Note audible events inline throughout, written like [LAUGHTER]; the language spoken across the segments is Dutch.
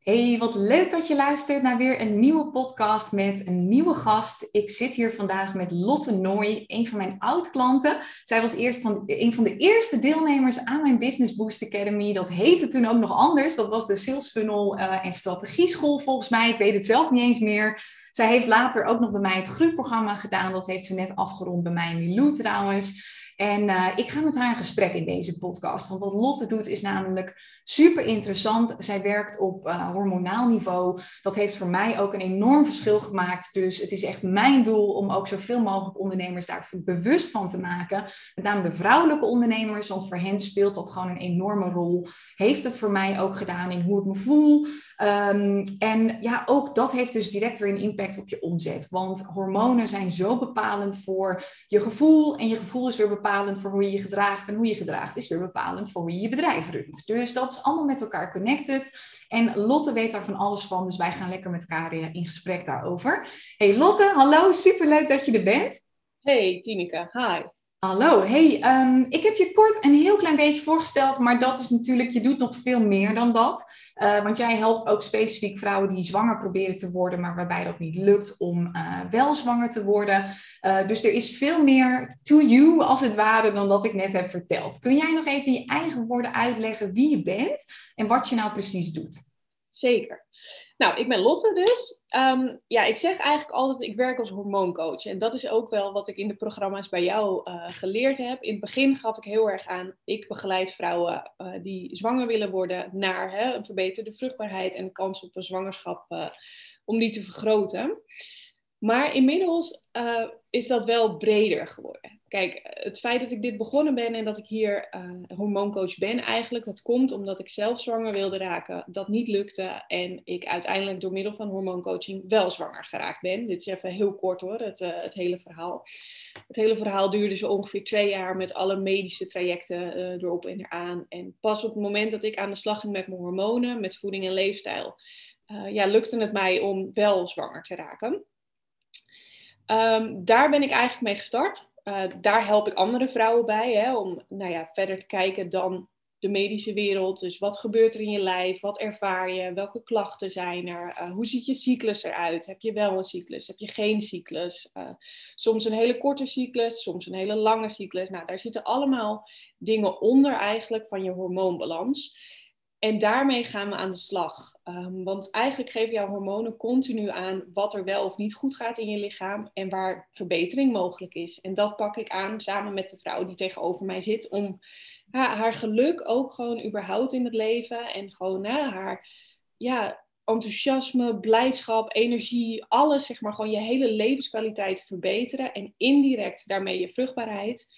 Hey, wat leuk dat je luistert naar weer een nieuwe podcast met een nieuwe gast. Ik zit hier vandaag met Lotte Nooy, een van mijn oud-klanten. Zij was eerst van, een van de eerste deelnemers aan mijn Business Boost Academy. Dat heette toen ook nog anders. Dat was de Sales Funnel uh, en Strategieschool volgens mij. Ik weet het zelf niet eens meer. Zij heeft later ook nog bij mij het groepprogramma gedaan. Dat heeft ze net afgerond bij mij in Milou trouwens. En uh, ik ga met haar in gesprek in deze podcast. Want wat Lotte doet is namelijk super interessant. Zij werkt op uh, hormonaal niveau. Dat heeft voor mij ook een enorm verschil gemaakt. Dus het is echt mijn doel om ook zoveel mogelijk ondernemers daar bewust van te maken. Met name de vrouwelijke ondernemers, want voor hen speelt dat gewoon een enorme rol. Heeft het voor mij ook gedaan in hoe ik me voel. Um, en ja, ook dat heeft dus direct weer een impact op je omzet. Want hormonen zijn zo bepalend voor je gevoel. En je gevoel is weer bepalend voor hoe je je gedraagt. En hoe je gedraagt is weer bepalend voor hoe je je bedrijf runt. Dus dat is allemaal met elkaar connected. En Lotte weet daar van alles van, dus wij gaan lekker met elkaar in gesprek daarover. Hey Lotte, hallo, superleuk dat je er bent. Hey Tineke, hi. Hallo, hey, um, ik heb je kort een heel klein beetje voorgesteld, maar dat is natuurlijk, je doet nog veel meer dan dat. Uh, want jij helpt ook specifiek vrouwen die zwanger proberen te worden, maar waarbij dat niet lukt om uh, wel zwanger te worden. Uh, dus er is veel meer to you, als het ware, dan dat ik net heb verteld. Kun jij nog even in je eigen woorden uitleggen wie je bent en wat je nou precies doet? Zeker. Nou, ik ben Lotte dus. Um, ja, ik zeg eigenlijk altijd, ik werk als hormooncoach. En dat is ook wel wat ik in de programma's bij jou uh, geleerd heb. In het begin gaf ik heel erg aan, ik begeleid vrouwen uh, die zwanger willen worden naar hè, een verbeterde vruchtbaarheid en de kans op een zwangerschap uh, om die te vergroten. Maar inmiddels is dat wel breder geworden. Kijk, het feit dat ik dit begonnen ben en dat ik hier uh, hormooncoach ben eigenlijk, dat komt omdat ik zelf zwanger wilde raken, dat niet lukte en ik uiteindelijk door middel van hormooncoaching wel zwanger geraakt ben. Dit is even heel kort hoor, het, uh, het hele verhaal. Het hele verhaal duurde zo ongeveer twee jaar met alle medische trajecten uh, erop en eraan. En pas op het moment dat ik aan de slag ging met mijn hormonen, met voeding en leefstijl, ja, lukte het mij om wel zwanger te raken. Um, daar ben ik eigenlijk mee gestart. Uh, daar help ik andere vrouwen bij hè, om nou ja, verder te kijken dan de medische wereld. Dus wat gebeurt er in je lijf? Wat ervaar je? Welke klachten zijn er? Uh, hoe ziet je cyclus eruit? Heb je wel een cyclus? Heb je geen cyclus? Uh, soms een hele korte cyclus, soms een hele lange cyclus. Nou, daar zitten allemaal dingen onder eigenlijk van je hormoonbalans. En daarmee gaan we aan de slag. Um, want eigenlijk geven jouw hormonen continu aan wat er wel of niet goed gaat in je lichaam en waar verbetering mogelijk is. En dat pak ik aan samen met de vrouw die tegenover mij zit om haar geluk ook gewoon überhaupt in het leven en gewoon haar ja, enthousiasme, blijdschap, energie, alles zeg maar gewoon je hele levenskwaliteit te verbeteren en indirect daarmee je vruchtbaarheid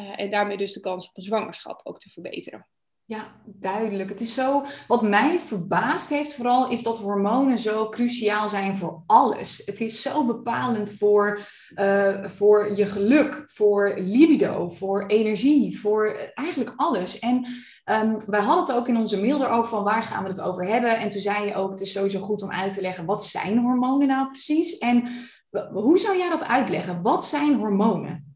uh, en daarmee dus de kans op zwangerschap ook te verbeteren. Ja, duidelijk. Het is zo, wat mij verbaasd heeft vooral, is dat hormonen zo cruciaal zijn voor alles. Het is zo bepalend voor, uh, voor je geluk, voor libido, voor energie, voor eigenlijk alles. En um, wij hadden het ook in onze mail erover van waar gaan we het over hebben. En toen zei je ook, het is sowieso goed om uit te leggen, wat zijn hormonen nou precies? En hoe zou jij dat uitleggen? Wat zijn hormonen?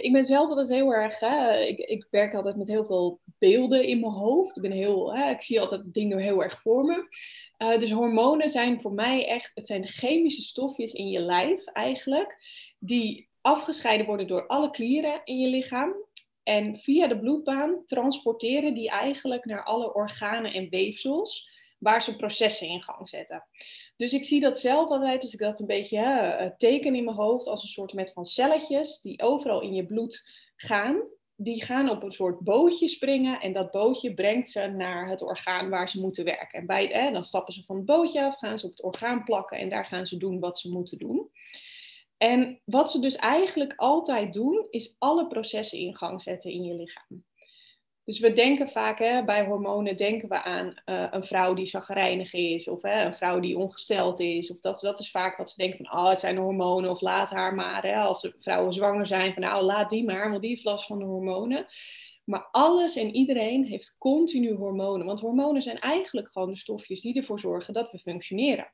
Ik ben zelf altijd heel erg, hè, ik, ik werk altijd met heel veel beelden in mijn hoofd. Ik, ben heel, hè, ik zie altijd dingen heel erg voor me. Uh, dus hormonen zijn voor mij echt, het zijn chemische stofjes in je lijf eigenlijk, die afgescheiden worden door alle klieren in je lichaam. En via de bloedbaan transporteren die eigenlijk naar alle organen en weefsels waar ze processen in gang zetten. Dus ik zie dat zelf altijd, als ik dat een beetje teken in mijn hoofd, als een soort met van celletjes die overal in je bloed gaan. Die gaan op een soort bootje springen en dat bootje brengt ze naar het orgaan waar ze moeten werken. En bij, hè, dan stappen ze van het bootje af, gaan ze op het orgaan plakken en daar gaan ze doen wat ze moeten doen. En wat ze dus eigenlijk altijd doen, is alle processen in gang zetten in je lichaam. Dus we denken vaak hè, bij hormonen denken we aan uh, een vrouw die zagrijnig is of hè, een vrouw die ongesteld is. Of dat, dat is vaak wat ze denken van oh, het zijn de hormonen of laat haar maar. Hè, als vrouwen zwanger zijn van nou laat die maar, want die heeft last van de hormonen. Maar alles en iedereen heeft continu hormonen. Want hormonen zijn eigenlijk gewoon de stofjes die ervoor zorgen dat we functioneren.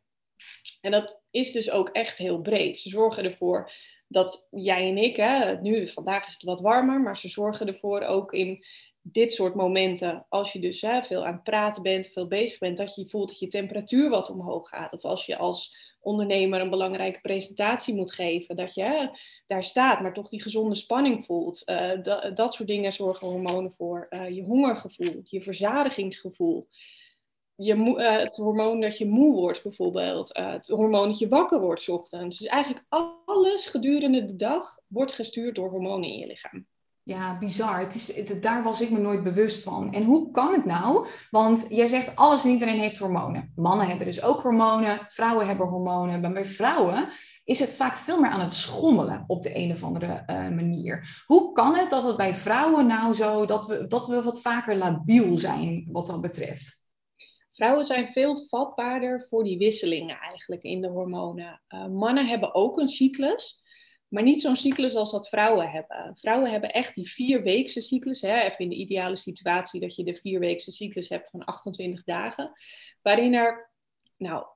En dat is dus ook echt heel breed. Ze zorgen ervoor dat jij en ik, hè, nu vandaag is het wat warmer, maar ze zorgen ervoor ook in dit soort momenten, als je dus hè, veel aan het praten bent, veel bezig bent, dat je voelt dat je temperatuur wat omhoog gaat. Of als je als ondernemer een belangrijke presentatie moet geven, dat je daar staat, maar toch die gezonde spanning voelt. Uh, dat, dat soort dingen zorgen hormonen voor. Uh, je hongergevoel, je verzadigingsgevoel. Je uh, het hormoon dat je moe wordt bijvoorbeeld. het hormoon dat je wakker wordt ochtends. Dus eigenlijk alles gedurende de dag wordt gestuurd door hormonen in je lichaam. Ja, bizar. Het is, daar was ik me nooit bewust van. En hoe kan het nou? Want jij zegt alles en iedereen heeft hormonen. Mannen hebben dus ook hormonen, vrouwen hebben hormonen. Maar bij vrouwen is het vaak veel meer aan het schommelen op de een of andere uh, manier. Hoe kan het dat het bij vrouwen nou zo, dat we, dat we wat vaker labiel zijn wat dat betreft? Vrouwen zijn veel vatbaarder voor die wisselingen eigenlijk in de hormonen. Uh, mannen hebben ook een cyclus. Maar niet zo'n cyclus als dat vrouwen hebben. Vrouwen hebben echt die vierweekse cyclus. Hè? Even in de ideale situatie dat je de vierweekse cyclus hebt van 28 dagen. Waarin er nou,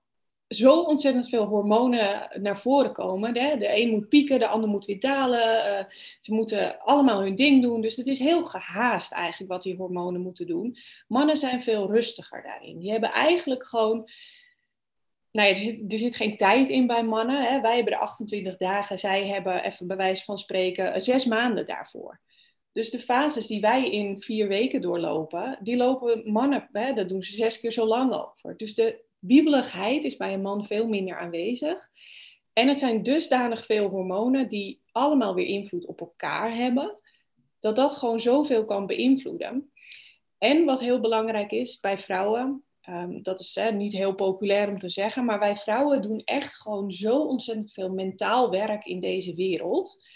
zo ontzettend veel hormonen naar voren komen. Hè? De een moet pieken, de ander moet weer dalen. Uh, ze moeten allemaal hun ding doen. Dus het is heel gehaast eigenlijk wat die hormonen moeten doen. Mannen zijn veel rustiger daarin. Die hebben eigenlijk gewoon nou ja, er zit, er zit geen tijd in bij mannen. Hè. Wij hebben de 28 dagen, zij hebben even bij wijze van spreken eh, zes maanden daarvoor. Dus de fases die wij in vier weken doorlopen, die lopen mannen, hè, dat doen ze zes keer zo lang over. Dus de wiebeligheid is bij een man veel minder aanwezig. En het zijn dusdanig veel hormonen die allemaal weer invloed op elkaar hebben, dat dat gewoon zoveel kan beïnvloeden. En wat heel belangrijk is bij vrouwen, Ehm, dat is niet heel populair om te zeggen, maar wij vrouwen doen echt gewoon zo ontzettend veel mentaal werk in deze wereld.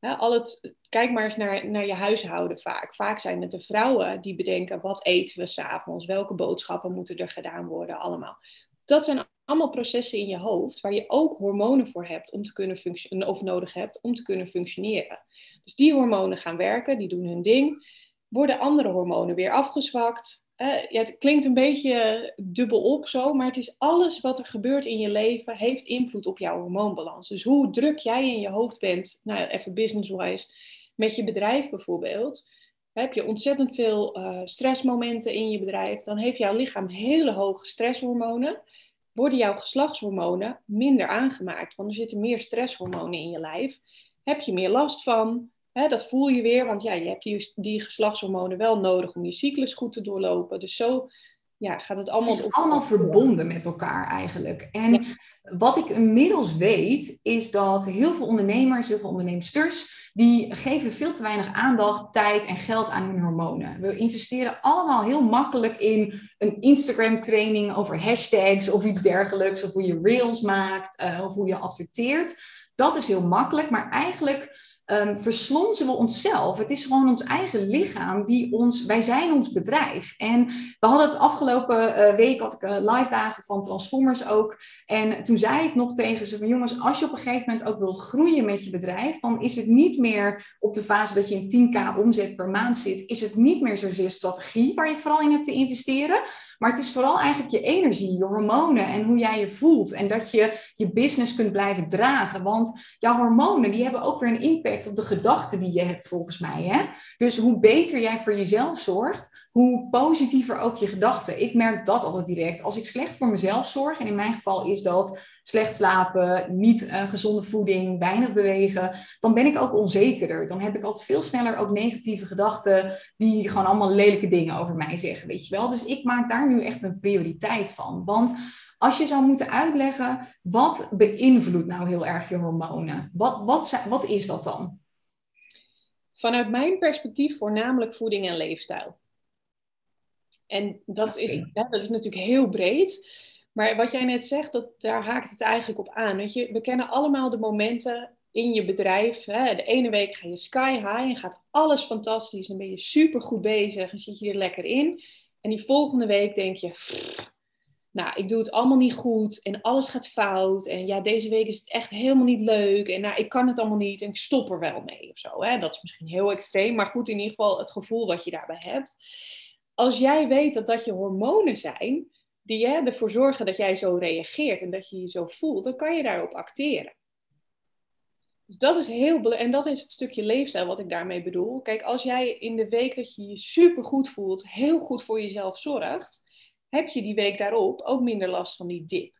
al het, kijk maar eens naar, naar je huishouden vaak. Vaak zijn het de vrouwen die bedenken wat eten we s'avonds, welke boodschappen moeten er gedaan worden, allemaal. Dat zijn allemaal processen in je hoofd waar je ook hormonen voor hebt om te kunnen functioneren, of nodig hebt om te kunnen functioneren. Dus die hormonen gaan werken, die doen hun ding. Worden andere hormonen weer afgezwakt? Ja, het klinkt een beetje dubbel op zo, maar het is alles wat er gebeurt in je leven heeft invloed op jouw hormoonbalans. Dus hoe druk jij in je hoofd bent, nou even business-wise, met je bedrijf bijvoorbeeld, heb je ontzettend veel uh, stressmomenten in je bedrijf, dan heeft jouw lichaam hele hoge stresshormonen, worden jouw geslachtshormonen minder aangemaakt, want er zitten meer stresshormonen in je lijf. Heb je meer last van, Hè, dat voel je weer, want ja, je hebt die, die geslachtshormonen wel nodig om je cyclus goed te doorlopen. Dus zo ja, gaat het allemaal... Het is allemaal verbonden met elkaar eigenlijk. En wat ik inmiddels weet, is dat heel veel ondernemers, heel veel onderneemsters, die geven veel te weinig aandacht, tijd en geld aan hun hormonen. We investeren allemaal heel makkelijk in een Instagram training over hashtags of iets dergelijks, of hoe je reels maakt, uh, of hoe je adverteert. Dat is heel makkelijk, maar eigenlijk um, we onszelf. Het is gewoon ons eigen lichaam die ons, wij zijn ons bedrijf. En we hadden het afgelopen uh, week, had ik uh, live dagen van Transformers ook. En toen zei ik nog tegen ze van jongens, als je op een gegeven moment ook wilt groeien met je bedrijf, dan is het niet meer op de fase dat je in 10k omzet per maand zit, is het niet meer zozeer strategie waar je vooral in hebt te investeren. Maar het is vooral eigenlijk je energie, je hormonen en hoe jij je voelt. En dat je je business kunt blijven dragen. Want jouw hormonen die hebben ook weer een impact op de gedachten die je hebt volgens mij. Hè? Dus hoe beter jij voor jezelf zorgt, hoe positiever ook je gedachten. Ik merk dat altijd direct. Als ik slecht voor mezelf zorg, en in mijn geval is dat slecht slapen, niet uh, gezonde voeding, weinig bewegen, dan ben ik ook onzekerder. Dan heb ik altijd veel sneller ook negatieve gedachten die gewoon allemaal lelijke dingen over mij zeggen, weet je wel. Dus ik maak daar nu echt een prioriteit van. Want als je zou moeten uitleggen, wat beïnvloedt nou heel erg je hormonen? Wat, wat, wat is dat dan? Vanuit mijn perspectief voornamelijk voeding en leefstijl. En dat, is, dat is natuurlijk heel breed. Maar wat jij net zegt, dat, daar haakt het eigenlijk op aan. Weet je, we kennen allemaal de momenten in je bedrijf. Hè? De ene week ga je sky high en gaat alles fantastisch en ben je super goed bezig en zit je er lekker in. En die volgende week denk je, nou, ik doe het allemaal niet goed en alles gaat fout. En ja, deze week is het echt helemaal niet leuk. En nou, ik kan het allemaal niet en ik stop er wel mee of zo. Hè? Dat is misschien heel extreem, maar goed, in ieder geval het gevoel wat je daarbij hebt. Als jij weet dat dat je hormonen zijn, die hè, ervoor zorgen dat jij zo reageert en dat je je zo voelt, dan kan je daarop acteren. Dus dat is heel belangrijk. En dat is het stukje leefstijl wat ik daarmee bedoel. Kijk, als jij in de week dat je je super goed voelt, heel goed voor jezelf zorgt, heb je die week daarop ook minder last van die dip.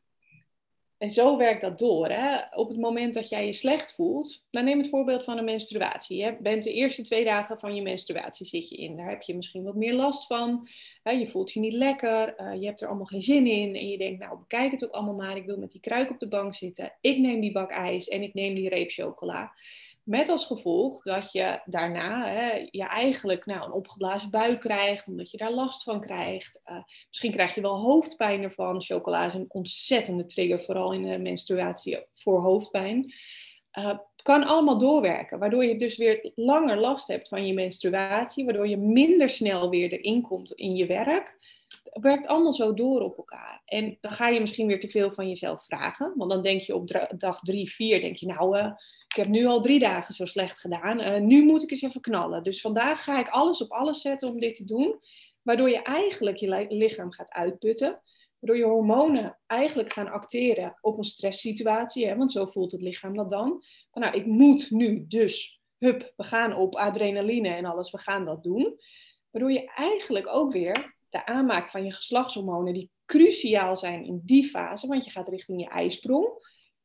En zo werkt dat door. Hè? Op het moment dat jij je slecht voelt, nou neem het voorbeeld van een menstruatie. Je bent de eerste twee dagen van je menstruatie zit je in. Daar heb je misschien wat meer last van. Je voelt je niet lekker. Eh, je hebt er allemaal geen zin in. En je denkt, nou bekijk het ook allemaal maar. Ik wil met die kruik op de bank zitten. Ik neem die bak ijs en ik neem die reep chocola. Met als gevolg dat je daarna hè, je eigenlijk nou, een opgeblazen buik krijgt, omdat je daar last van krijgt. Uh, misschien krijg je wel hoofdpijn ervan. Chocola is een ontzettende trigger, vooral in de menstruatie voor hoofdpijn. Uh, kan allemaal doorwerken, waardoor je dus weer langer last hebt van je menstruatie, waardoor je minder snel weer erin komt in je werk. Het werkt allemaal zo door op elkaar. En dan ga je misschien weer te veel van jezelf vragen. Want dan denk je op dag drie, vier, denk je nou, uh, ik heb nu al drie dagen zo slecht gedaan. Uh, nu moet ik eens even knallen. Dus vandaag ga ik alles op alles zetten om dit te doen. Waardoor je eigenlijk je lichaam gaat uitputten. Waardoor je hormonen eigenlijk gaan acteren op een stresssituatie. Hè? Want zo voelt het lichaam dat dan. Van, nou, ik moet nu dus, hup, we gaan op adrenaline en alles, we gaan dat doen. Waardoor je eigenlijk ook weer de aanmaak van je geslachtshormonen, die cruciaal zijn in die fase, want je gaat richting je ijsprong,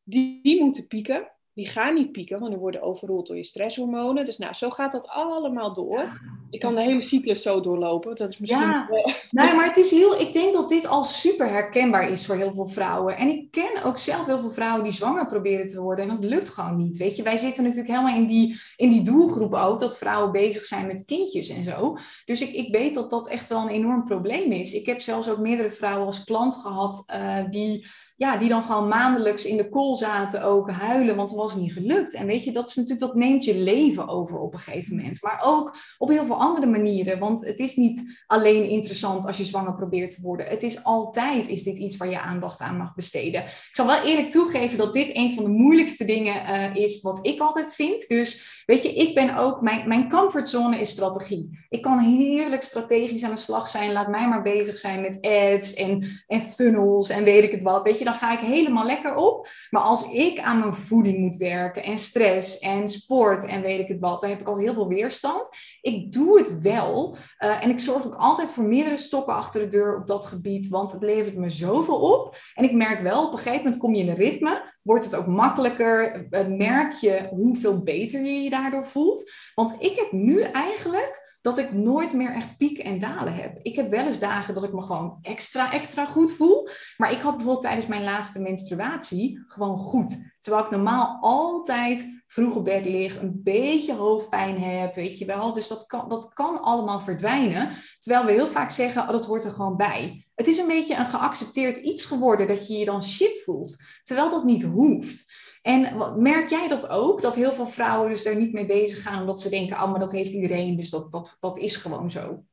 die, die moeten pieken die gaan niet pieken, want die worden overroeld door je stresshormonen. Dus nou, zo gaat dat allemaal door. Ik kan de hele cyclus zo doorlopen. Dat is misschien. Ja, [LAUGHS] nee, maar het is heel. Ik denk dat dit al super herkenbaar is voor heel veel vrouwen. En ik ken ook zelf heel veel vrouwen die zwanger proberen te worden. En dat lukt gewoon niet. Weet je, wij zitten natuurlijk helemaal in die, in die doelgroep ook. Dat vrouwen bezig zijn met kindjes en zo. Dus ik, ik weet dat dat echt wel een enorm probleem is. Ik heb zelfs ook meerdere vrouwen als klant gehad uh, die ja, die dan gewoon maandelijks in de kool zaten ook huilen, want het was niet gelukt. En weet je, dat is natuurlijk, dat neemt je leven over op een gegeven moment. Maar ook op heel veel andere manieren, want het is niet alleen interessant als je zwanger probeert te worden. Het is altijd, is dit iets waar je aandacht aan mag besteden. Ik zal wel eerlijk toegeven dat dit een van de moeilijkste dingen uh, is wat ik altijd vind. Dus Weet je, ik ben ook, mijn, mijn comfortzone is strategie. Ik kan heerlijk strategisch aan de slag zijn. Laat mij maar bezig zijn met ads en, en funnels en weet ik het wat. Weet je, dan ga ik helemaal lekker op. Maar als ik aan mijn voeding moet werken en stress en sport en weet ik het wat, dan heb ik altijd heel veel weerstand. Ik doe het wel. Uh, en ik zorg ook altijd voor meerdere stokken achter de deur op dat gebied, want het levert me zoveel op. En ik merk wel, op een gegeven moment kom je in een ritme, wordt het ook makkelijker, uh, merk je hoeveel beter je je daardoor voelt. Want ik heb nu eigenlijk dat ik nooit meer echt pieken en dalen heb. Ik heb wel eens dagen dat ik me gewoon extra, extra goed voel. Maar ik had bijvoorbeeld tijdens mijn laatste menstruatie gewoon goed. Terwijl ik normaal altijd vroeg op bed lig, een beetje hoofdpijn heb, weet je wel. Dus dat kan, dat kan allemaal verdwijnen. Terwijl we heel vaak zeggen, oh, dat hoort er gewoon bij. Het is een beetje een geaccepteerd iets geworden dat je je dan shit voelt. Terwijl dat niet hoeft. En merk jij dat ook? Dat heel veel vrouwen dus daar niet mee bezig gaan omdat ze denken, oh, maar dat heeft iedereen, dus dat, dat, dat is gewoon zo.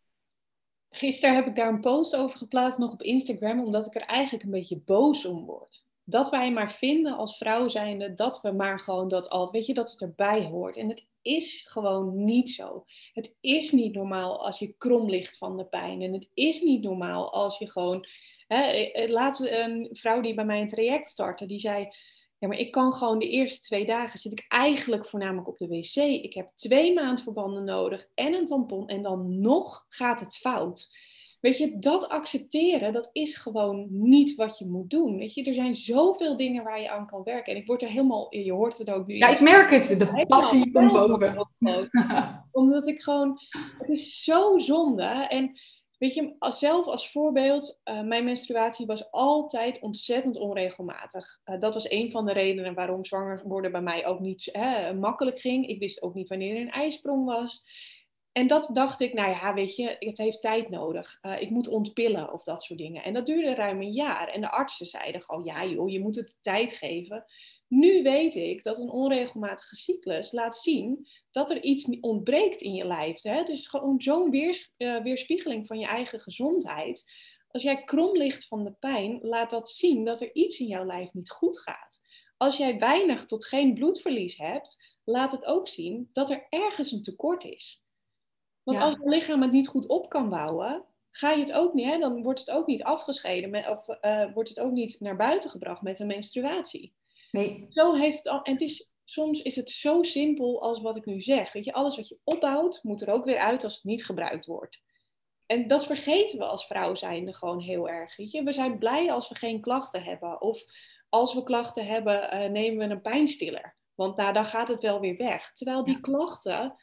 Gisteren heb ik daar een post over geplaatst nog op Instagram, omdat ik er eigenlijk een beetje boos om word. Dat wij maar vinden als vrouw zijnde dat we maar gewoon dat al, weet je, dat het erbij hoort. En het is gewoon niet zo. Het is niet normaal als je krom ligt van de pijn. En het is niet normaal als je gewoon. Hè, eh, eh, laatst een vrouw die bij mij een traject startte, die zei ja, maar ik kan gewoon de eerste twee dagen zit ik eigenlijk voornamelijk op de wc. Ik heb twee maandverbanden nodig en een tampon en dan nog gaat het fout. Weet je, dat accepteren, dat is gewoon niet wat je moet doen. Weet je, er zijn zoveel dingen waar je aan kan werken. En ik word er helemaal, je hoort het ook nu. Ja, ik merk het, de passie komt boven. [LAUGHS] Omdat ik gewoon, het is zo zonde. En Weet je, zelf als voorbeeld, uh, mijn menstruatie was altijd ontzettend onregelmatig. Uh, dat was een van de redenen waarom zwanger worden bij mij ook niet hè, makkelijk ging. Ik wist ook niet wanneer er een ijsprong was. En dat dacht ik, nou ja, weet je, het heeft tijd nodig. Uh, ik moet ontpillen of dat soort dingen. En dat duurde ruim een jaar. En de artsen zeiden gewoon, ja joh, je moet het tijd geven. Nu weet ik dat een onregelmatige cyclus laat zien dat er iets ontbreekt in je lijf. Hè? Het is gewoon zo'n weers, uh, weerspiegeling van je eigen gezondheid. Als jij krom ligt van de pijn, laat dat zien dat er iets in jouw lijf niet goed gaat. Als jij weinig tot geen bloedverlies hebt, laat het ook zien dat er ergens een tekort is. Want als je lichaam het niet goed op kan bouwen, ga je het ook niet, hè? dan wordt het ook niet afgescheiden met, of uh, wordt het ook niet naar buiten gebracht met een menstruatie. Nee. Zo heeft het al. En het is soms is het zo simpel als wat ik nu zeg. Weet je, alles wat je opbouwt, moet er ook weer uit als het niet gebruikt wordt. En dat vergeten we als vrouw zijnde gewoon heel erg. Weet je? We zijn blij als we geen klachten hebben. Of als we klachten hebben, uh, nemen we een pijnstiller. Want nou, dan gaat het wel weer weg. Terwijl die klachten,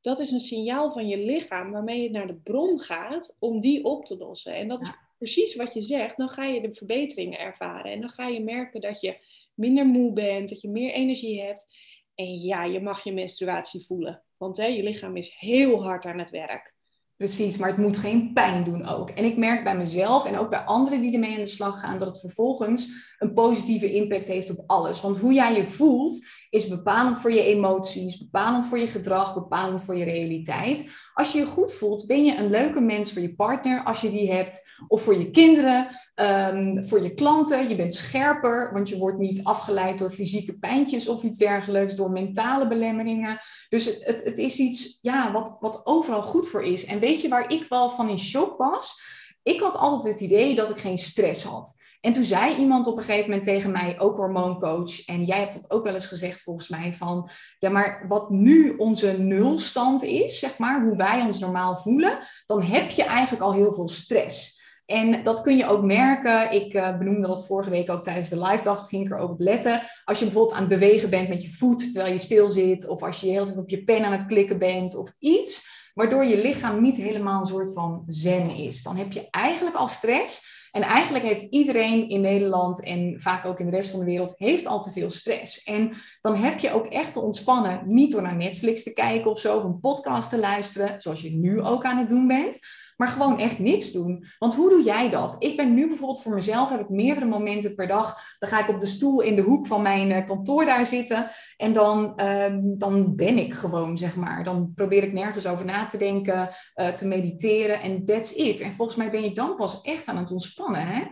dat is een signaal van je lichaam waarmee je naar de bron gaat om die op te lossen. En dat is precies wat je zegt. Dan ga je de verbeteringen ervaren. En dan ga je merken dat je minder moe bent, dat je meer energie hebt. En ja, je mag je menstruatie voelen. Want hè, je lichaam is heel hard aan het werk. Precies, maar het moet geen pijn doen ook. En ik merk bij mezelf en ook bij anderen die ermee aan de slag gaan, dat het vervolgens een positieve impact heeft op alles. Want hoe jij je voelt, is bepalend voor je emoties, bepalend voor je gedrag, bepalend voor je realiteit. Als je je goed voelt, ben je een leuke mens voor je partner als je die hebt, of voor je kinderen, um, voor je klanten. Je bent scherper, want je wordt niet afgeleid door fysieke pijntjes of iets dergelijks, door mentale belemmeringen. Dus het, het, het is iets ja, wat, wat overal goed voor is. En weet je waar ik wel van in shock was? Ik had altijd het idee dat ik geen stress had. En toen zei iemand op een gegeven moment tegen mij, ook hormooncoach, en jij hebt dat ook wel eens gezegd volgens mij, van ja, maar wat nu onze nulstand is, zeg maar, hoe wij ons normaal voelen, dan heb je eigenlijk al heel veel stress. En dat kun je ook merken. Ik uh, benoemde dat vorige week ook tijdens de live dag. ging ik er ook op letten. Als je bijvoorbeeld aan het bewegen bent met je voet terwijl je stil zit. Of als je de hele tijd op je pen aan het klikken bent. Of iets waardoor je lichaam niet helemaal een soort van zen is. Dan heb je eigenlijk al stress. En eigenlijk heeft iedereen in Nederland en vaak ook in de rest van de wereld heeft al te veel stress. En dan heb je ook echt te ontspannen, niet door naar Netflix te kijken of zo, of een podcast te luisteren, zoals je nu ook aan het doen bent. Maar gewoon echt niks doen. Want hoe doe jij dat? Ik ben nu bijvoorbeeld voor mezelf, heb ik meerdere momenten per dag. Dan ga ik op de stoel in de hoek van mijn eh, kantoor daar zitten. En dan, ehm, dan ben ik gewoon, zeg maar. Dan probeer ik nergens over na te denken, uh, te mediteren en that's it. En volgens mij ben je dan pas echt aan het ontspannen, hè?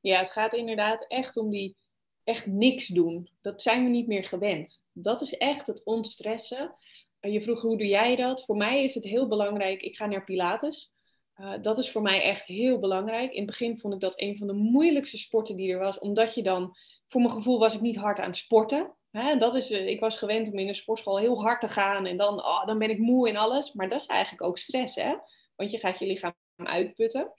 Ja, het gaat inderdaad echt om die echt niks doen. Dat zijn we niet meer gewend. Dat is echt het ontstressen. Je vroeg hoe doe jij dat? Voor mij is het heel belangrijk. Ik ga naar Pilates. Uh, dat is voor mij echt heel belangrijk. In het begin vond ik dat een van de moeilijkste sporten die er was, omdat je dan, voor mijn gevoel was ik niet hard aan het sporten. Hè, dat is, uh, ik was gewend om in een sportschool heel hard te gaan en dan, oh, dan ben ik moe en alles. Maar dat is eigenlijk ook stress, hè? want je gaat je lichaam uitputten.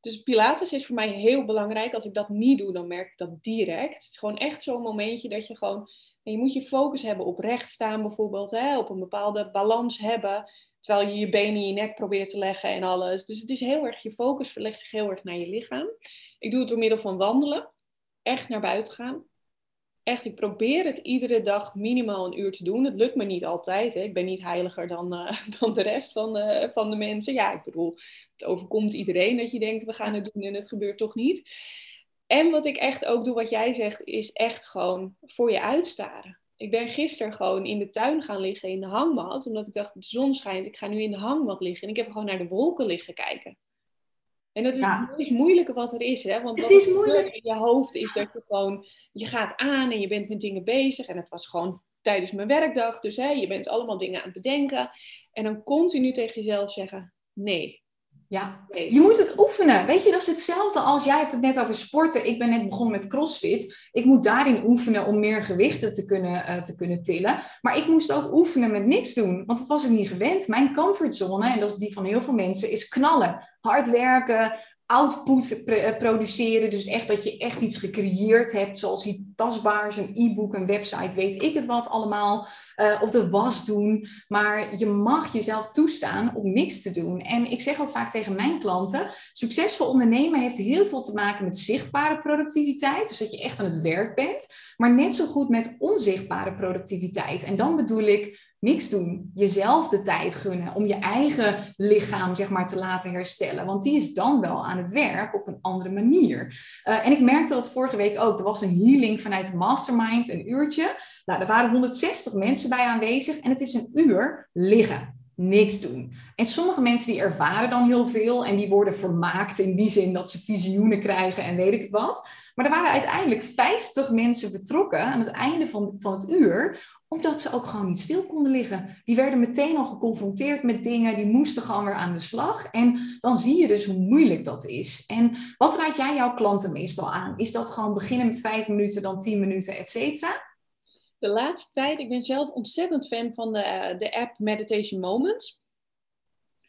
Dus Pilates is voor mij heel belangrijk. Als ik dat niet doe, dan merk ik dat direct. Het is gewoon echt zo'n momentje dat je gewoon. En je moet je focus hebben op recht staan bijvoorbeeld, hè, op een bepaalde balans hebben. Terwijl je je benen in je nek probeert te leggen en alles. Dus het is heel erg, je focus verlegt zich heel erg naar je lichaam. Ik doe het door middel van wandelen. Echt naar buiten gaan. Echt, ik probeer het iedere dag minimaal een uur te doen. Het lukt me niet altijd. Hè. Ik ben niet heiliger dan, uh, [LAUGHS] dan de rest van van de mensen. Ja, ik bedoel, het overkomt iedereen dat je denkt, we gaan het doen en het gebeurt toch niet. En wat ik echt ook doe, wat jij zegt, is echt gewoon voor je uitstaren ik ben gisteren gewoon in de tuin gaan liggen in de hangmat. Omdat ik dacht, de zon schijnt, ik ga nu in de hangmat liggen. En ik heb gewoon naar de wolken liggen kijken. En dat is het meest moeilijke wat er is. Hè? Want het is moeilijk. in je hoofd is dat je gewoon, je gaat aan en je bent met dingen bezig. En het was gewoon tijdens mijn werkdag. Dus hè, je bent allemaal dingen aan het bedenken. En dan continu tegen jezelf zeggen, nee, ja, je moet het oefenen. Weet je, dat is hetzelfde als jij hebt het net over sporten. Ik ben net begonnen met CrossFit. Ik moet daarin oefenen om meer gewichten te kunnen, uh, te kunnen tillen. Maar ik moest ook oefenen met niks doen, want dat was ik niet gewend. Mijn comfortzone, en dat is die van heel veel mensen, is knallen. Hard werken, output eh, produceren. Dus echt dat je echt iets gecreëerd hebt, zoals iets tastbaars, een e-book, een website, weet ik het wat allemaal. Uh, of de was doen. Maar je mag jezelf toestaan om niks te doen. En ik zeg ook vaak tegen mijn klanten, succesvol ondernemen heeft heel veel te maken met zichtbare productiviteit. Dus dat je echt aan het werk bent. Maar net zo goed met onzichtbare productiviteit. En dan bedoel ik niks doen. Jezelf de tijd gunnen om je eigen lichaam zeg maar, te laten herstellen. Want die is dan wel aan het werk op een andere manier. Uh, en ik merkte dat vorige week ook. Er was een healing vanuit de mastermind, een uurtje. Nou, er waren 160 mensen bij aanwezig en het is een uur liggen. Niks doen. En sommige mensen die ervaren dan heel veel en die worden vermaakt in die zin dat ze visioenen krijgen en weet ik het wat. Maar er waren uiteindelijk 50 mensen betrokken aan het einde van, van het uur, omdat ze ook gewoon niet stil konden liggen. Die werden meteen al geconfronteerd met dingen, die moesten gewoon weer aan de slag. En dan zie je dus hoe moeilijk dat is. En wat raad jij jouw klanten meestal aan? Is dat gewoon beginnen met vijf minuten, dan tien minuten, et cetera? De laatste tijd, ik ben zelf ontzettend fan van de, de app Meditation Moments.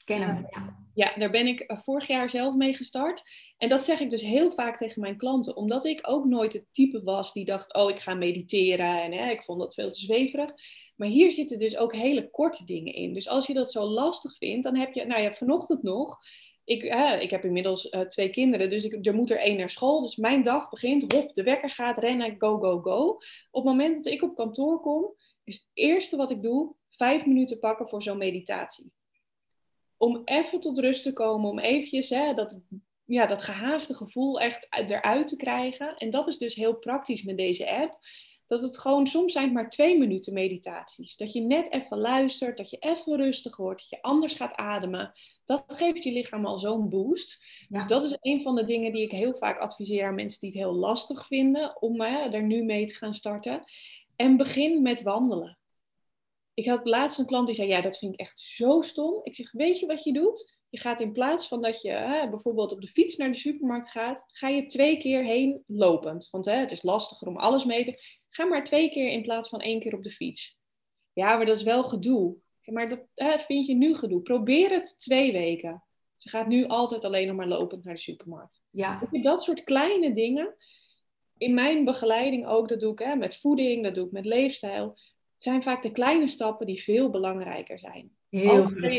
Ken hem, ja. Ja, daar ben ik vorig jaar zelf mee gestart. En dat zeg ik dus heel vaak tegen mijn klanten, omdat ik ook nooit het type was die dacht: Oh, ik ga mediteren en hè, ik vond dat veel te zweverig. Maar hier zitten dus ook hele korte dingen in. Dus als je dat zo lastig vindt, dan heb je, nou ja, vanochtend nog. Ik, ik heb inmiddels uh, twee kinderen, dus ik, er moet er één naar school. Dus mijn dag begint, hop, de wekker gaat, rennen, go, go, go. Op het moment dat ik op kantoor kom, is het eerste wat ik doe, vijf minuten pakken voor zo'n meditatie. Om even tot rust te komen, om eventjes hè, dat, ja, dat gehaaste gevoel echt eruit te krijgen. En dat is dus heel praktisch met deze app dat het gewoon, soms zijn het maar twee minuten meditaties. Dat je net even luistert, dat je even rustig wordt, dat je anders gaat ademen. Dat geeft je lichaam al zo'n boost. Dus dat is een van de dingen die ik heel vaak adviseer aan mensen die het heel lastig vinden om hè, er nu mee te gaan starten. En begin met wandelen. Ik had laatst een klant die zei, ja, dat vind ik echt zo stom. Ik zeg, weet je wat je doet? Je gaat in plaats van dat je hè, bijvoorbeeld op de fiets naar de supermarkt gaat, ga je twee keer heen lopend. Want hè, het is lastiger om alles mee te. Ga maar twee keer in plaats van één keer op de fiets. Ja, maar dat is wel gedoe. Maar dat hè, vind je nu gedoe. Probeer het twee weken. Ze gaat nu altijd alleen nog maar lopend naar de supermarkt. Ja. Dat soort kleine dingen. In mijn begeleiding ook, dat doe ik hè, met voeding, dat doe ik met leefstijl. Zijn vaak de kleine stappen die veel belangrijker zijn. Heel Als je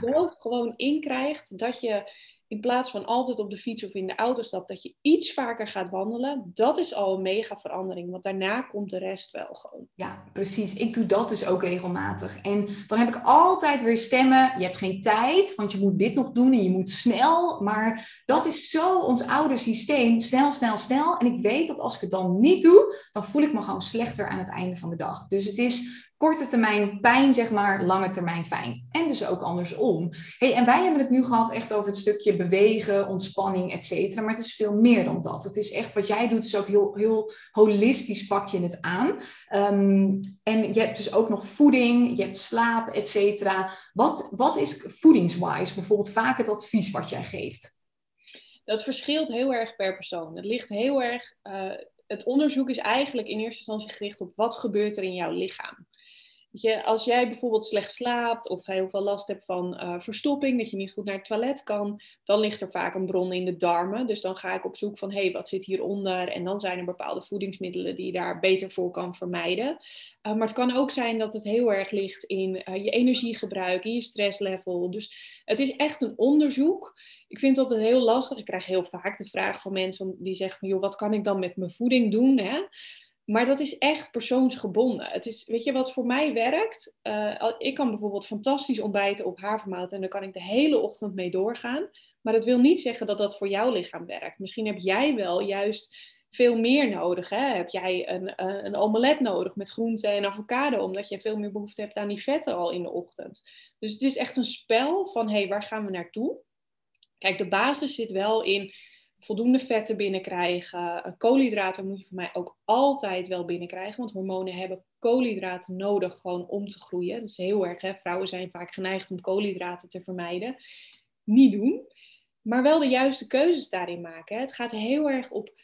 jezelf gewoon inkrijgt dat je in plaats van altijd op de fiets of in de auto stapt, dat je iets vaker gaat wandelen, dat is al een mega verandering. Want daarna komt de rest wel gewoon. Ja, precies. Ik doe dat dus ook regelmatig. En dan heb ik altijd weer stemmen. Je hebt geen tijd, want je moet dit nog doen en je moet snel. Maar dat is zo ons oude systeem. Snel, snel, snel. En ik weet dat als ik het dan niet doe, dan voel ik me gewoon slechter aan het einde van de dag. Dus het is korte termijn pijn, zeg maar, lange termijn fijn. En dus ook andersom. Hey, en wij hebben het nu gehad echt over het stukje bewegen, ontspanning, et cetera. Maar het is veel meer dan dat. Het is echt wat jij doet, is ook heel, heel holistisch pak je het aan. Um, en je hebt dus ook nog voeding, je hebt slaap, et cetera. Wat, wat is voedingswise bijvoorbeeld vaak het advies wat jij geeft? Dat verschilt heel erg per persoon. Het ligt heel erg... Uh, het onderzoek is eigenlijk in eerste instantie gericht op wat gebeurt er in jouw lichaam je, als jij bijvoorbeeld slecht slaapt of heel veel last hebt van uh, verstopping, dat je niet goed naar het toilet kan, dan ligt er vaak een bron in de darmen. Dus dan ga ik op zoek van, hé, hey, wat zit hieronder? En dan zijn er bepaalde voedingsmiddelen die je daar beter voor kan vermijden. Uh, maar het kan ook zijn dat het heel erg ligt in uh, je energiegebruik, in je stresslevel. Dus het is echt een onderzoek. Ik vind dat het heel lastig. Ik krijg heel vaak de vraag van mensen die zeggen van, joh, wat kan ik dan met mijn voeding doen? Hè? Maar dat is echt persoonsgebonden. Het is, weet je wat voor mij werkt? Uh, ik kan bijvoorbeeld fantastisch ontbijten op havermout en daar kan ik de hele ochtend mee doorgaan. Maar dat wil niet zeggen dat dat voor jouw lichaam werkt. Misschien heb jij wel juist veel meer nodig. Hè? Heb jij een, een omelet nodig met groente en avocado, omdat je veel meer behoefte hebt aan die vetten al in de ochtend. Dus het is echt een spel van, hé, hey, waar gaan we naartoe? Kijk, de basis zit wel in voldoende vetten binnenkrijgen. Eh, koolhydraten moet je voor mij ook altijd wel binnenkrijgen, want hormonen hebben koolhydraten nodig gewoon om te groeien. Dat is heel erg, hè? vrouwen zijn vaak geneigd om koolhydraten te vermijden. Niet doen, maar wel de juiste keuzes daarin maken. Hè? Het gaat heel erg op,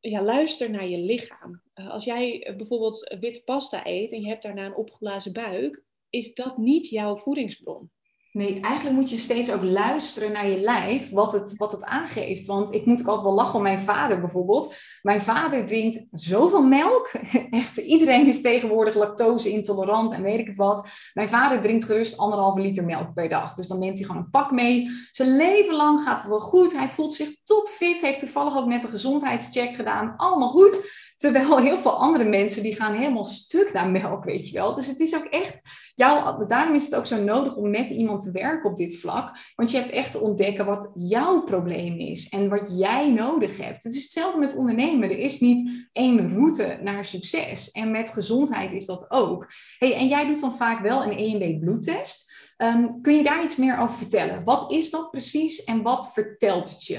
ja, luister naar je lichaam. Eh, als jij bijvoorbeeld witte pasta eet en je hebt daarna een opgeblazen buik, is dat niet jouw voedingsbron. Nee, eigenlijk moet je steeds ook luisteren naar je lijf, wat het, wat het aangeeft. Want ik moet ook altijd wel lachen om mijn vader bijvoorbeeld. Mijn vader drinkt zoveel melk. [LAUGHS] Echt, iedereen is tegenwoordig lactose intolerant en weet ik het wat. Mijn vader drinkt gerust anderhalve liter melk per dag. Dus dan neemt hij gewoon een pak mee. Zijn leven lang gaat het wel goed. Hij voelt zich topfit. Heeft toevallig ook net een gezondheidscheck gedaan. Allemaal goed. Terwijl heel veel andere mensen die gaan helemaal stuk naar melk, weet je wel. Dus het is ook echt, jou, daarom is het ook zo nodig om met iemand te werken op dit vlak. Want je hebt echt te ontdekken wat jouw probleem is en wat jij nodig hebt. Het is hetzelfde met ondernemen. Er is niet één route naar succes. En met gezondheid is dat ook. Hey, en jij doet dan vaak wel een EMB bloedtest. Um, kun je daar iets meer over vertellen? Wat is dat precies en wat vertelt het je?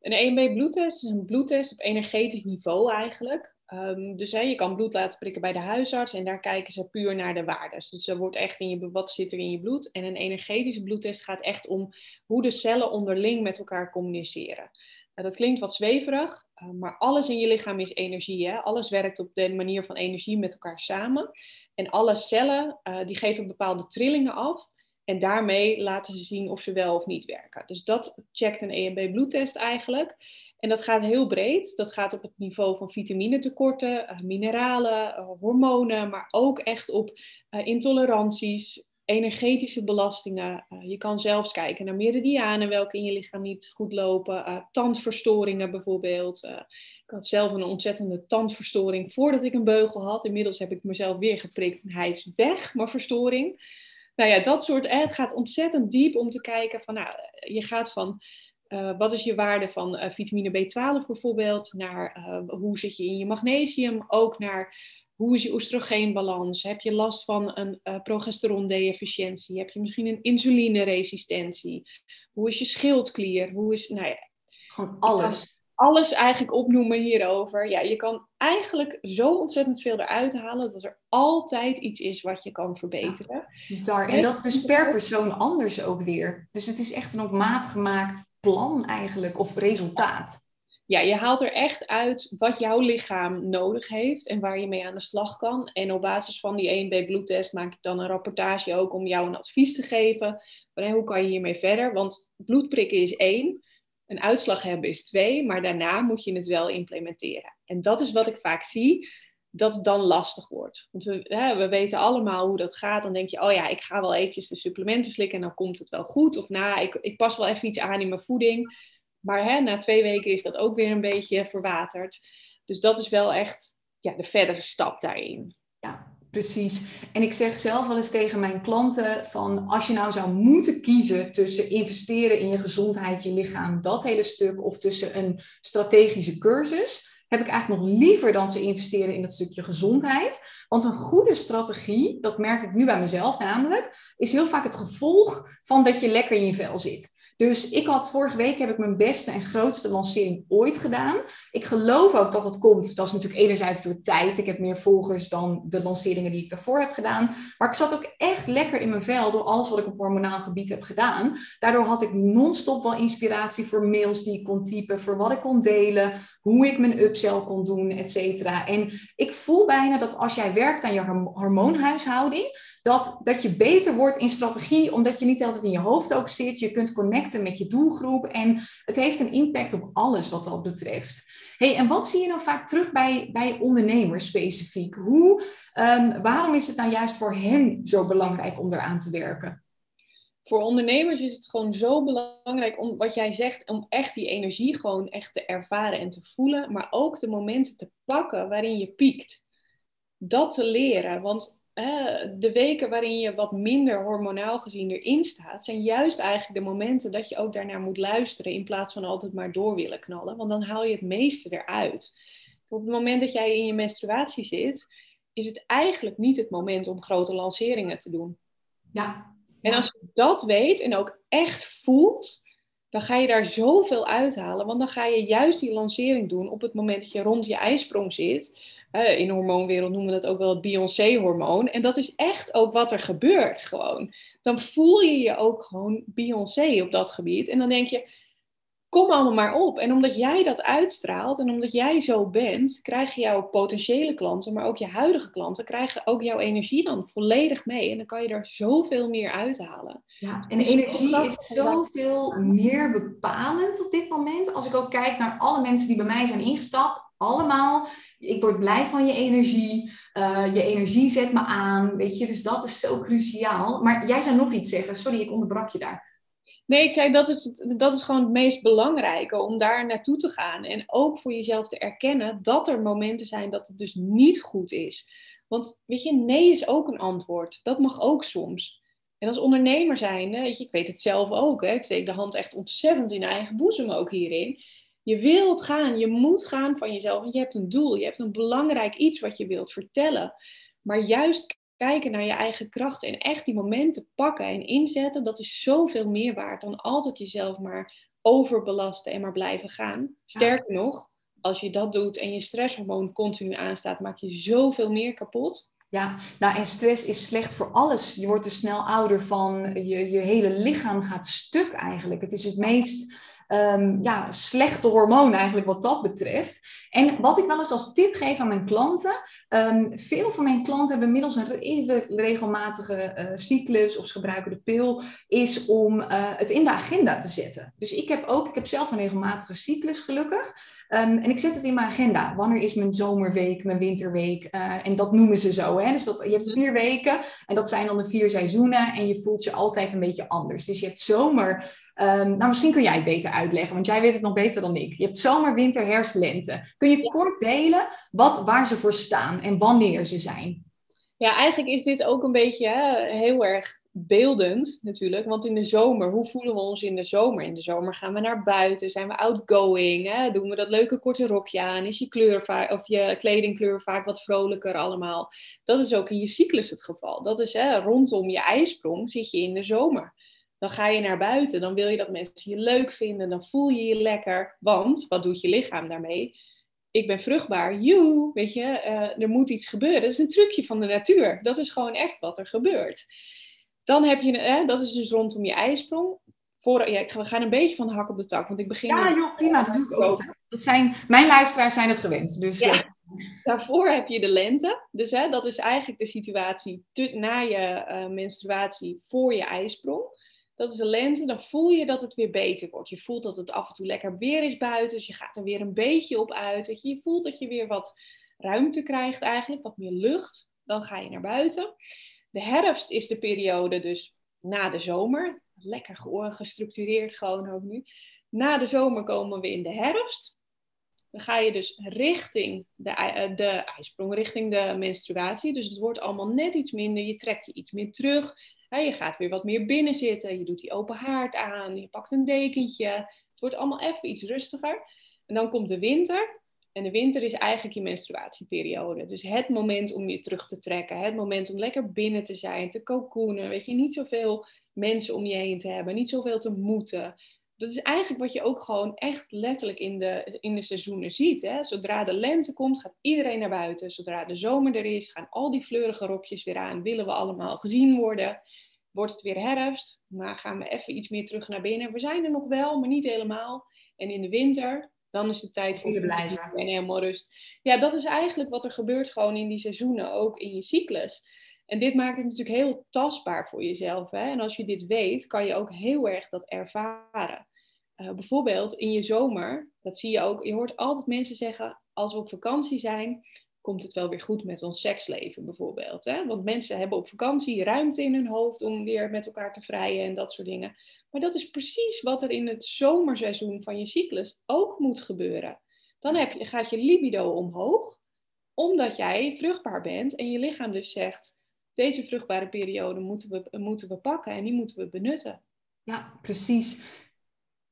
Een EMB-bloedtest is een bloedtest op energetisch niveau eigenlijk. Um, dus hè, je kan bloed laten prikken bij de huisarts en daar kijken ze puur naar de waardes. Dus er wordt echt in je, wat zit er in je bloed. En een energetische bloedtest gaat echt om hoe de cellen onderling met elkaar communiceren. dat klinkt wat zweverig, maar alles in je lichaam is energie. Hè? Alles werkt op de manier van energie met elkaar samen. En alle cellen die geven bepaalde trillingen af. En daarmee laten ze zien of ze wel of niet werken. Dus dat checkt een EMB bloedtest eigenlijk. En dat gaat heel breed. Dat gaat op het niveau van vitaminetekorten, uh, mineralen, uh, hormonen, maar ook echt op uh, intoleranties, energetische belastingen. je kan zelfs kijken naar meridianen, welke in je lichaam niet goed lopen. tandverstoringen bijvoorbeeld. ik had zelf een ontzettende tandverstoring voordat ik een beugel had. Inmiddels heb ik mezelf weer geprikt en hij is weg, mijn verstoring nou ja, dat soort, het gaat ontzettend diep om te kijken van, nou, je gaat van uh, wat is je waarde van uh, vitamine B12 bijvoorbeeld, naar uh, hoe zit je in je magnesium, ook naar hoe is je oestrogeenbalans, heb je last van een progesterondeficiëntie, heb je misschien een insulineresistentie, hoe is je schildklier, hoe is, nou ja. Gewoon alles alles eigenlijk opnoemen hierover. Ja, je kan eigenlijk zo ontzettend veel eruit halen dat er altijd iets is wat je kan verbeteren. bizar. En dat is dus per persoon anders ook weer. Dus het is echt een op maat gemaakt plan eigenlijk, of resultaat. Ja, je haalt er echt uit wat jouw lichaam nodig heeft en waar je mee aan de slag kan. En op basis van die 1B bloedtest maak ik dan een rapportage ook om jou een advies te geven. Van, hoe kan je hiermee verder? Want bloedprikken is één een uitslag hebben is twee, maar daarna moet je het wel implementeren. En dat is wat ik vaak zie, dat het dan lastig wordt. Want we, hè, we weten allemaal hoe dat gaat. Dan denk je, oh ja, ik ga wel eventjes de supplementen slikken en dan komt het wel goed. Of nou, ik, ik pas wel even iets aan in mijn voeding. Maar hè, na twee weken is dat ook weer een beetje verwaterd. Dus dat is wel echt ja, de verdere stap daarin. Ja, Precies. En ik zeg zelf wel eens tegen mijn klanten van als je nou zou moeten kiezen tussen investeren in je gezondheid, je lichaam, dat hele stuk, of tussen een strategische cursus, heb ik eigenlijk nog liever dan ze investeren in dat stukje gezondheid. Want een goede strategie, dat merk ik nu bij mezelf namelijk, is heel vaak het gevolg van dat je lekker in je vel zit. Dus ik had vorige week heb ik mijn beste en grootste lancering ooit gedaan. Ik geloof ook dat het komt. Dat is natuurlijk enerzijds door tijd. Ik heb meer volgers dan de lanceringen die ik daarvoor heb gedaan. Maar ik zat ook echt lekker in mijn vel door alles wat ik op hormonaal gebied heb gedaan. Daardoor had ik non-stop wel inspiratie voor mails die ik kon typen, voor wat ik kon delen, hoe ik mijn upsell kon doen, et cetera. En ik voel bijna dat als jij werkt aan je hormoonhuishouding, dat, dat je beter wordt in strategie, omdat je niet altijd in je hoofd ook zit. Je kunt connecten met je doelgroep en het heeft een impact op alles wat dat betreft. Hey, en wat zie je dan vaak terug bij, bij ondernemers specifiek? Hoe, um, waarom is het nou juist voor hen zo belangrijk om eraan te werken? Voor ondernemers is het gewoon zo belangrijk om wat jij zegt, om echt die energie gewoon echt te ervaren en te voelen, maar ook de momenten te pakken waarin je piekt. Dat te leren, want de weken waarin je wat minder hormonaal gezien erin staat, zijn juist eigenlijk de momenten dat je ook daarnaar moet luisteren in plaats van altijd maar door willen knallen. Want dan haal je het meeste eruit. Op het moment dat jij in je menstruatie zit, is het eigenlijk niet het moment om grote lanceringen te doen. Ja. En als je dat weet en ook echt voelt, dan ga je daar zoveel uithalen. Want dan ga je juist die lancering doen op het moment dat je rond je ijsprong zit in de hormoonwereld noemen we dat ook wel het Beyoncé-hormoon. En dat is echt ook wat er gebeurt gewoon. Dan voel je je ook gewoon Beyoncé op dat gebied. En dan denk je, kom allemaal maar op. En omdat jij dat uitstraalt en omdat jij zo bent, krijgen jouw potentiële klanten, maar ook je huidige klanten, krijgen ook jouw energie dan volledig mee. En dan kan je er zoveel meer uithalen. Ja, en dus energie is zoveel meer bepalend op dit moment. Als ik ook kijk naar alle mensen die bij mij zijn ingestapt, allemaal, ik word blij van je energie, uh, je energie zet me aan, weet je, dus dat is zo cruciaal. Maar jij zou nog iets zeggen, sorry, ik onderbrak je daar. Nee, ik zei dat is, dat is gewoon het meest belangrijke om daar naartoe te gaan. En ook voor jezelf te erkennen dat er momenten zijn dat het dus niet goed is. Want weet je, nee is ook een antwoord. Dat mag ook soms. En als ondernemer zijn, weet je, ik weet het zelf ook. Hè, ik steek de hand echt ontzettend in eigen boezem ook hierin. Je wilt gaan, je moet gaan van jezelf, want je hebt een doel, je hebt een belangrijk iets wat je wilt vertellen. Maar juist kijken naar je eigen krachten en echt die momenten pakken en inzetten, dat is zoveel meer waard dan altijd jezelf maar overbelasten en maar blijven gaan. Sterker nog, als je dat doet en je stresshormoon continu aanstaat, maak je zoveel meer kapot. Ja, nou en stress is slecht voor alles. Je wordt er snel ouder van, je, je hele lichaam gaat stuk eigenlijk. Het is het meest um, ja, slechte hormoon eigenlijk wat dat betreft. En wat ik wel eens als tip geef aan mijn klanten, um, veel van mijn klanten hebben inmiddels een redelijk regelmatige uh, cyclus of ze gebruiken de pil, is om uh, het in de agenda te zetten. Dus ik heb ook, ik heb zelf een regelmatige cyclus gelukkig. Um, en ik zet het in mijn agenda. Wanneer is mijn zomerweek, mijn winterweek? Uh, en dat noemen ze zo. Hè? Dus dat, je hebt vier weken en dat zijn dan de vier seizoenen. En je voelt je altijd een beetje anders. Dus je hebt zomer. Um, nou, misschien kun jij het beter uitleggen, want jij weet het nog beter dan ik. Je hebt zomer, winter, herfst, lente. Kun je kort delen wat, waar ze voor staan en wanneer ze zijn? Ja, eigenlijk is dit ook een beetje hè, heel erg beeldend natuurlijk. Want in de zomer, hoe voelen we ons in de zomer? In de zomer gaan we naar buiten, zijn we outgoing, hè? doen we dat leuke korte rokje aan, is je, kleur vaak, of je kledingkleur vaak wat vrolijker allemaal. Dat is ook in je cyclus het geval. Dat is hè, rondom je ijsprong zit je in de zomer. Dan ga je naar buiten, dan wil je dat mensen je leuk vinden, dan voel je je lekker. Want wat doet je lichaam daarmee? Ik ben vruchtbaar, you, weet je, uh, er moet iets gebeuren. Dat is een trucje van de natuur. Dat is gewoon echt wat er gebeurt. Dan heb je, dat is dus rondom je ijsprong. Voor, ja, we gaan een beetje van de hak op de tak, want ik begin... Ja, joh, prima, dat doe ik ook altijd. Dat zijn, mijn luisteraars zijn het gewend, dus... Ja. Eh. Daarvoor heb je de lente. Dus hè, dat is eigenlijk de situatie na je uh, menstruatie voor je ijsprong. Dat is de lente, dan voel je dat het weer beter wordt. Je voelt dat het af en toe lekker weer is buiten, dus je gaat er weer een beetje op uit. Weet je. je voelt dat je weer wat ruimte krijgt eigenlijk, wat meer lucht. Dan ga je naar buiten. De herfst is de periode dus na de zomer. Lekker gestructureerd gewoon ook nu. Na de zomer komen we in de herfst. Dan ga je dus richting de, uh, de ijsprong, richting de menstruatie. Dus het wordt allemaal net iets minder. Je trekt je iets meer terug. Je gaat weer wat meer binnen zitten. Je doet die open haard aan. Je pakt een dekentje. Het wordt allemaal even iets rustiger. En dan komt de winter. En de winter is eigenlijk je menstruatieperiode. Dus het moment om je terug te trekken. Het moment om lekker binnen te zijn, te cocoonen. Weet je, niet zoveel mensen om je heen te hebben. Niet zoveel te moeten. Dat is eigenlijk wat je ook gewoon echt letterlijk in de, in de seizoenen ziet. Hè? Zodra de lente komt, gaat iedereen naar buiten. Zodra de zomer er is, gaan al die fleurige rokjes weer aan. Willen we allemaal gezien worden. Wordt het weer herfst, maar gaan we even iets meer terug naar binnen. We zijn er nog wel, maar niet helemaal. En in de winter, dan is de tijd voor blijven. En helemaal rust. Ja, dat is eigenlijk wat er gebeurt gewoon in die seizoenen, ook in je cyclus. En dit maakt het natuurlijk heel tastbaar voor jezelf. Hè? En als je dit weet, kan je ook heel erg dat ervaren. Uh, bijvoorbeeld in je zomer, dat zie je ook. Je hoort altijd mensen zeggen, als we op vakantie zijn, komt het wel weer goed met ons seksleven bijvoorbeeld. Hè? Want mensen hebben op vakantie ruimte in hun hoofd om weer met elkaar te vrijen en dat soort dingen. Maar dat is precies wat er in het zomerseizoen van je cyclus ook moet gebeuren. Dan heb je, gaat je libido omhoog, omdat jij vruchtbaar bent en je lichaam dus zegt, deze vruchtbare periode moeten we, moeten we pakken en die moeten we benutten. Ja, precies.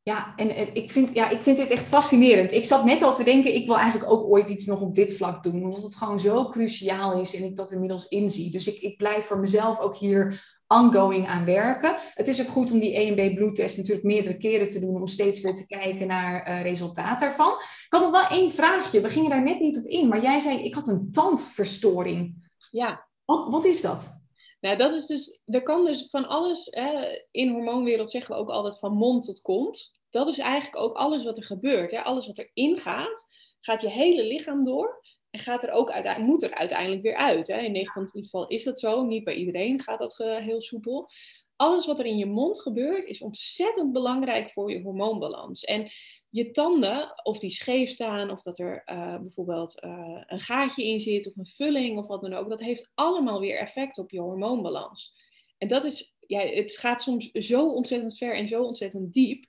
Ja, en ik vind, ja, ik vind dit echt fascinerend. Ik zat net al te denken, ik wil eigenlijk ook ooit iets nog op dit vlak doen. Omdat het gewoon zo cruciaal is en ik dat inmiddels inzie. Dus ik, ik blijf voor mezelf ook hier ongoing aan werken. Het is ook goed om die EMB bloedtest natuurlijk meerdere keren te doen. Om steeds weer te kijken naar uh, resultaat daarvan. Ik had nog wel één vraagje. We gingen daar net niet op in. Maar jij zei, ik had een tandverstoring. Ja. Wat, wat is dat? Nou, dat is dus, er kan dus van alles, hè, in hormoonwereld zeggen we ook altijd van mond tot kont dat is eigenlijk ook alles wat er gebeurt. Hè? Alles wat erin gaat, gaat je hele lichaam door. En gaat er ook uiteindelijk, moet er uiteindelijk weer uit. Hè? In 9 van het geval is dat zo. Niet bij iedereen gaat dat uh, heel soepel. Alles wat er in je mond gebeurt, is ontzettend belangrijk voor je hormoonbalans. En je tanden, of die scheef staan, of dat er uh, bijvoorbeeld uh, een gaatje in zit, of een vulling, of wat dan ook, dat heeft allemaal weer effect op je hormoonbalans. En dat is, ja, het gaat soms zo ontzettend ver en zo ontzettend diep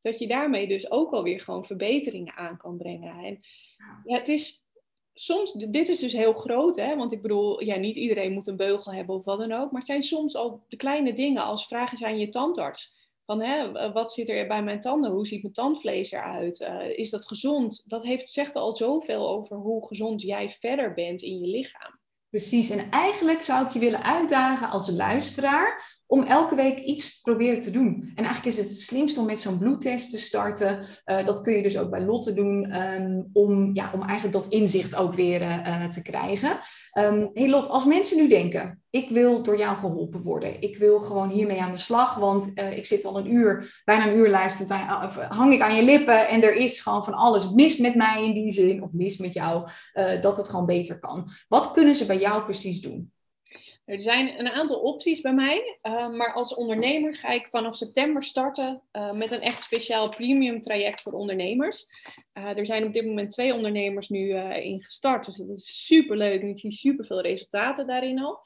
dat je daarmee dus ook alweer gewoon verbeteringen aan kan brengen. En ja, het is soms, dit is dus heel groot, hè? want ik bedoel, ja, niet iedereen moet een beugel hebben of wat dan ook, maar het zijn soms al de kleine dingen als vragen zijn je tandarts. Van hè, wat zit er bij mijn tanden? Hoe ziet mijn tandvlees eruit? Uh, is dat gezond? Dat heeft, zegt al zoveel over hoe gezond jij verder bent in je lichaam. Precies, en eigenlijk zou ik je willen uitdagen als luisteraar om elke week iets proberen te doen. En eigenlijk is het het slimste om met zo'n bloedtest te starten. Uh, dat kun je dus ook bij Lotte doen, um, om, ja, om eigenlijk dat inzicht ook weer uh, te krijgen. Um, hey Lot, als mensen nu denken, ik wil door jou geholpen worden. Ik wil gewoon hiermee aan de slag, want ik zit al een uur, bijna een uur luisterend, aan, hang ik aan je lippen en er is gewoon van alles mis met mij in die zin, of mis met jou, dat het gewoon beter kan. Wat kunnen ze bij jou precies doen? Er zijn een aantal opties bij mij, uh, maar als ondernemer ga ik vanaf september starten uh, met een echt speciaal premium traject voor ondernemers. Uh, er zijn op dit moment twee ondernemers nu in gestart, dus dat is super leuk en ik zie super veel resultaten daarin al.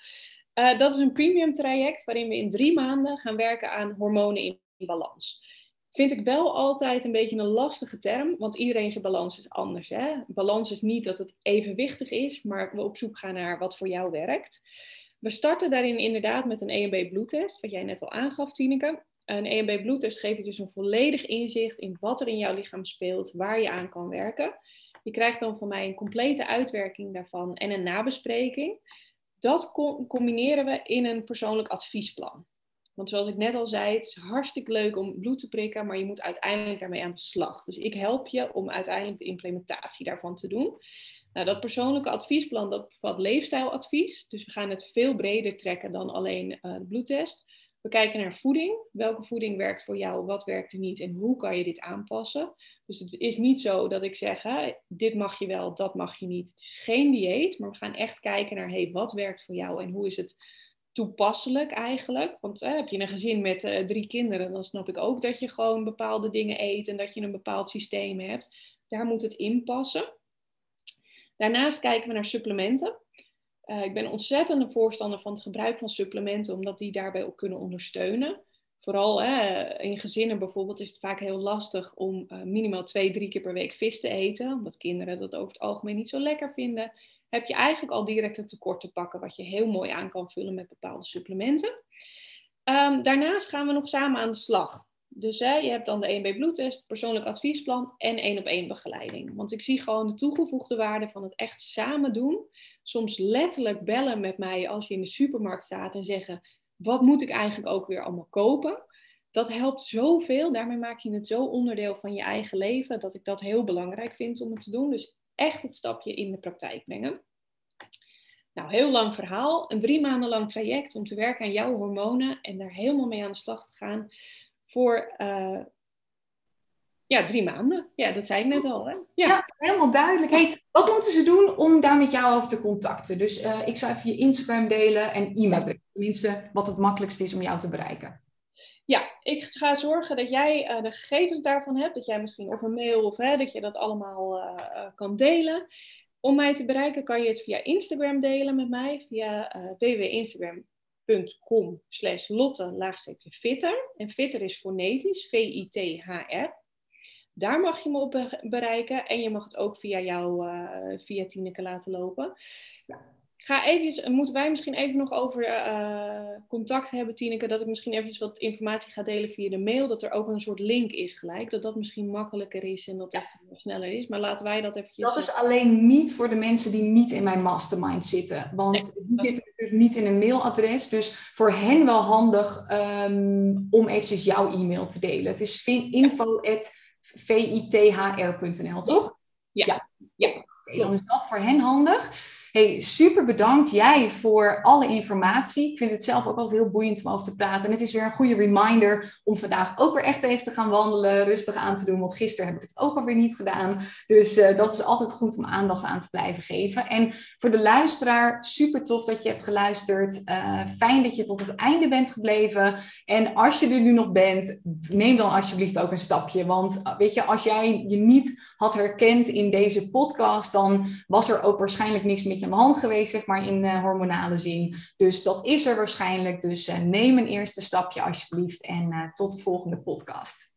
dat is een premium traject waarin we in drie maanden gaan werken aan hormonen in balans. Vind ik wel altijd een beetje een lastige term, want iedereen zijn balans is anders. Hè? Balans is niet dat het evenwichtig is, maar we op zoek gaan naar wat voor jou werkt. We starten daarin inderdaad met een EMB bloedtest, wat jij net al aangaf, Tineke. Een EMB bloedtest geeft je dus een volledig inzicht in wat er in jouw lichaam speelt, waar je aan kan werken. Je krijgt dan van mij een complete uitwerking daarvan en een nabespreking. Dat combineren we in een persoonlijk adviesplan. Want zoals ik net al zei, het is hartstikke leuk om bloed te prikken, maar je moet uiteindelijk daarmee aan de slag. Dus ik help je om uiteindelijk de implementatie daarvan te doen. Nou, dat persoonlijke adviesplan dat bevat leefstijladvies. Dus we gaan het veel breder trekken dan alleen uh, bloedtest. We kijken naar voeding. Welke voeding werkt voor jou? Wat werkt er niet? En hoe kan je dit aanpassen? Dus het is niet zo dat ik zeg, dit mag je wel, dat mag je niet. Het is geen dieet, maar we gaan echt kijken naar, hey, wat werkt voor jou en hoe is het toepasselijk eigenlijk? Want heb je een gezin met uh, drie kinderen, dan snap ik ook dat je gewoon bepaalde dingen eet en dat je een bepaald systeem hebt. Daar moet het in passen. Daarnaast kijken we naar supplementen. Uh, ik ben ontzettende voorstander van het gebruik van supplementen, omdat die daarbij ook kunnen ondersteunen. Vooral in gezinnen bijvoorbeeld is het vaak heel lastig om uh, minimaal twee, drie keer per week vis te eten, omdat kinderen dat over het algemeen niet zo lekker vinden. Heb je eigenlijk al direct een tekort te pakken, wat je heel mooi aan kan vullen met bepaalde supplementen. Um, daarnaast gaan we nog samen aan de slag. Dus hè, je hebt dan de 1B bloedtest, persoonlijk adviesplan en één op één begeleiding. Want ik zie gewoon de toegevoegde waarde van het echt samen doen. Soms letterlijk bellen met mij als je in de supermarkt staat en zeggen: wat moet ik eigenlijk ook weer allemaal kopen? Dat helpt zoveel. Daarmee maak je het zo onderdeel van je eigen leven dat ik dat heel belangrijk vind om het te doen. Dus echt het stapje in de praktijk brengen. Nou, heel lang verhaal. Een drie maanden lang traject om te werken aan jouw hormonen en daar helemaal mee aan de slag te gaan voor uh, ja, drie maanden. Ja, dat zei ik net al. Hè? Ja. ja helemaal duidelijk. Hey, wat moeten ze doen om daar met jou over te contacten? Dus uh, ik zou even je Instagram delen en e-mail. Tenminste, wat het makkelijkste is om jou te bereiken. Ja, ik ga zorgen dat jij uh, de gegevens daarvan hebt. Dat jij misschien of een mail of hè, dat je dat allemaal uh, kan delen. Om mij te bereiken kan je het via Instagram delen met mij. Via uh, www.instagram com slash lotte laagstreepje fitter. En fitter is fonetisch, V-I-T-H-R. Daar mag je me op bereiken en je mag het ook via jou, uh, via Tineke laten lopen. Ga even, moeten wij misschien even nog over uh, contact hebben, Tineke, dat ik misschien even wat informatie ga delen via de mail, dat er ook een soort link is gelijk, dat dat misschien makkelijker is en dat het sneller is. Maar laten wij dat eventjes... Dat is alleen niet voor de mensen die niet in mijn mastermind zitten, want die zitten natuurlijk niet in een mailadres, dus voor hen wel handig um, om eventjes jouw e-mail te delen. Het is info.vithr.nl, toch? Ja. ja. ja. Okay, dan is dat voor hen handig. Hey, super bedankt jij voor alle informatie. Ik vind het zelf ook altijd heel boeiend om over te praten. En het is weer een goede reminder om vandaag ook weer echt even te gaan wandelen, rustig aan te doen. Want gisteren heb ik het ook alweer niet gedaan. Dus uh, dat is altijd goed om aandacht aan te blijven geven. En voor de luisteraar, super tof dat je hebt geluisterd. Uh, fijn dat je tot het einde bent gebleven. En als je er nu nog bent, neem dan alsjeblieft ook een stapje. Want uh, weet je, als jij je niet had herkend in deze podcast, dan was er ook waarschijnlijk niks met je aan de hand geweest, zeg maar, in uh, hormonale zin. Dus dat is er waarschijnlijk. Dus uh, neem een eerste stapje alsjeblieft en uh, tot de volgende podcast.